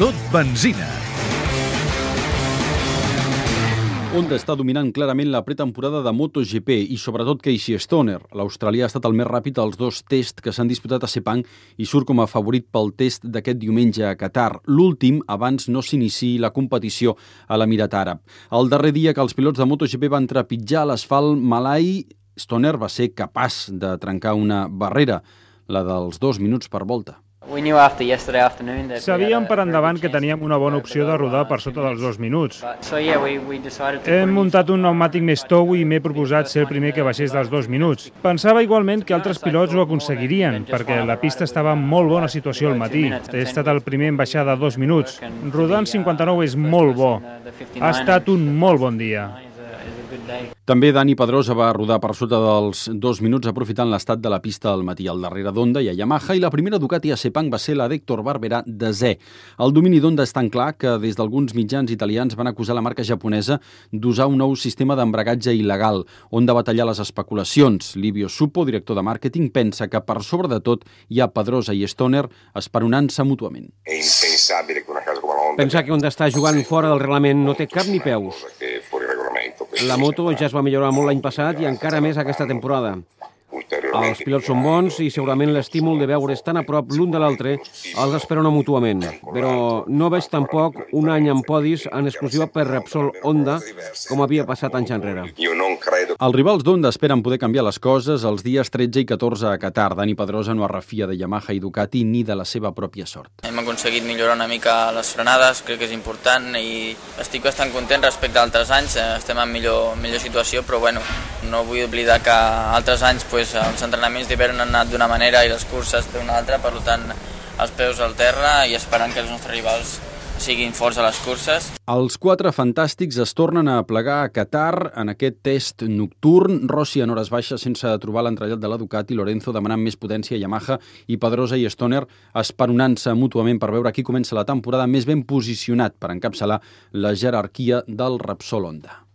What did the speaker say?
Tot benzina. Honda està dominant clarament la pretemporada de MotoGP i sobretot Casey Stoner. L'australià ha estat el més ràpid als dos tests que s'han disputat a Sepang i surt com a favorit pel test d'aquest diumenge a Qatar, l'últim abans no s'iniciï la competició a l'Emirat Àrab. El darrer dia que els pilots de MotoGP van trepitjar l'asfalt malai, Stoner va ser capaç de trencar una barrera, la dels dos minuts per volta. Sabíem per endavant que teníem una bona opció de rodar per sota dels dos minuts. Hem muntat un pneumàtic més tou i m'he proposat ser el primer que baixés dels dos minuts. Pensava igualment que altres pilots ho aconseguirien, perquè la pista estava en molt bona situació al matí. He estat el primer en baixar de dos minuts. Rodant 59 és molt bo. Ha estat un molt bon dia. També Dani Pedrosa va rodar per sota dels dos minuts aprofitant l'estat de la pista al matí al darrere d'Honda i a Yamaha i la primera Ducati a Sepang va ser la d'Héctor Barberà desè. El domini d'Honda és tan clar que des d'alguns mitjans italians van acusar la marca japonesa d'usar un nou sistema d'embragatge il·legal. Honda va tallar les especulacions. Livio Supo, director de màrqueting, pensa que per sobre de tot hi ha Pedrosa i Stoner esperonant-se mútuament. Pensar que Honda està jugant fora del reglament no té cap ni peus. La moto ja es va millorar molt l'any passat i encara més aquesta temporada. Els pilots són bons i segurament l'estímul de veure's tan a prop l'un de l'altre els esperona mútuament, però no veig tampoc un any en podis en exclusiva per Repsol Honda, com havia passat anys enrere. Els rivals d'Honda esperen poder canviar les coses els dies 13 i 14 a Qatar. Dani Pedrosa no es refia de Yamaha i Ducati ni de la seva pròpia sort. Hem aconseguit millorar una mica les frenades, crec que és important i estic bastant content respecte a altres anys, estem en millor, millor situació, però bueno, no vull oblidar que altres anys pues, els entrenaments d'hivern han anat d'una manera i les curses d'una altra, per tant els peus al terra i esperant que els nostres rivals siguin forts a les curses. Els quatre fantàstics es tornen a plegar a Qatar en aquest test nocturn. Rossi en hores baixes sense trobar l'entrellat de la Ducati, Lorenzo demanant més potència a Yamaha i Pedrosa i Stoner esperonant-se mútuament per veure qui comença la temporada més ben posicionat per encapçalar la jerarquia del Repsol Honda.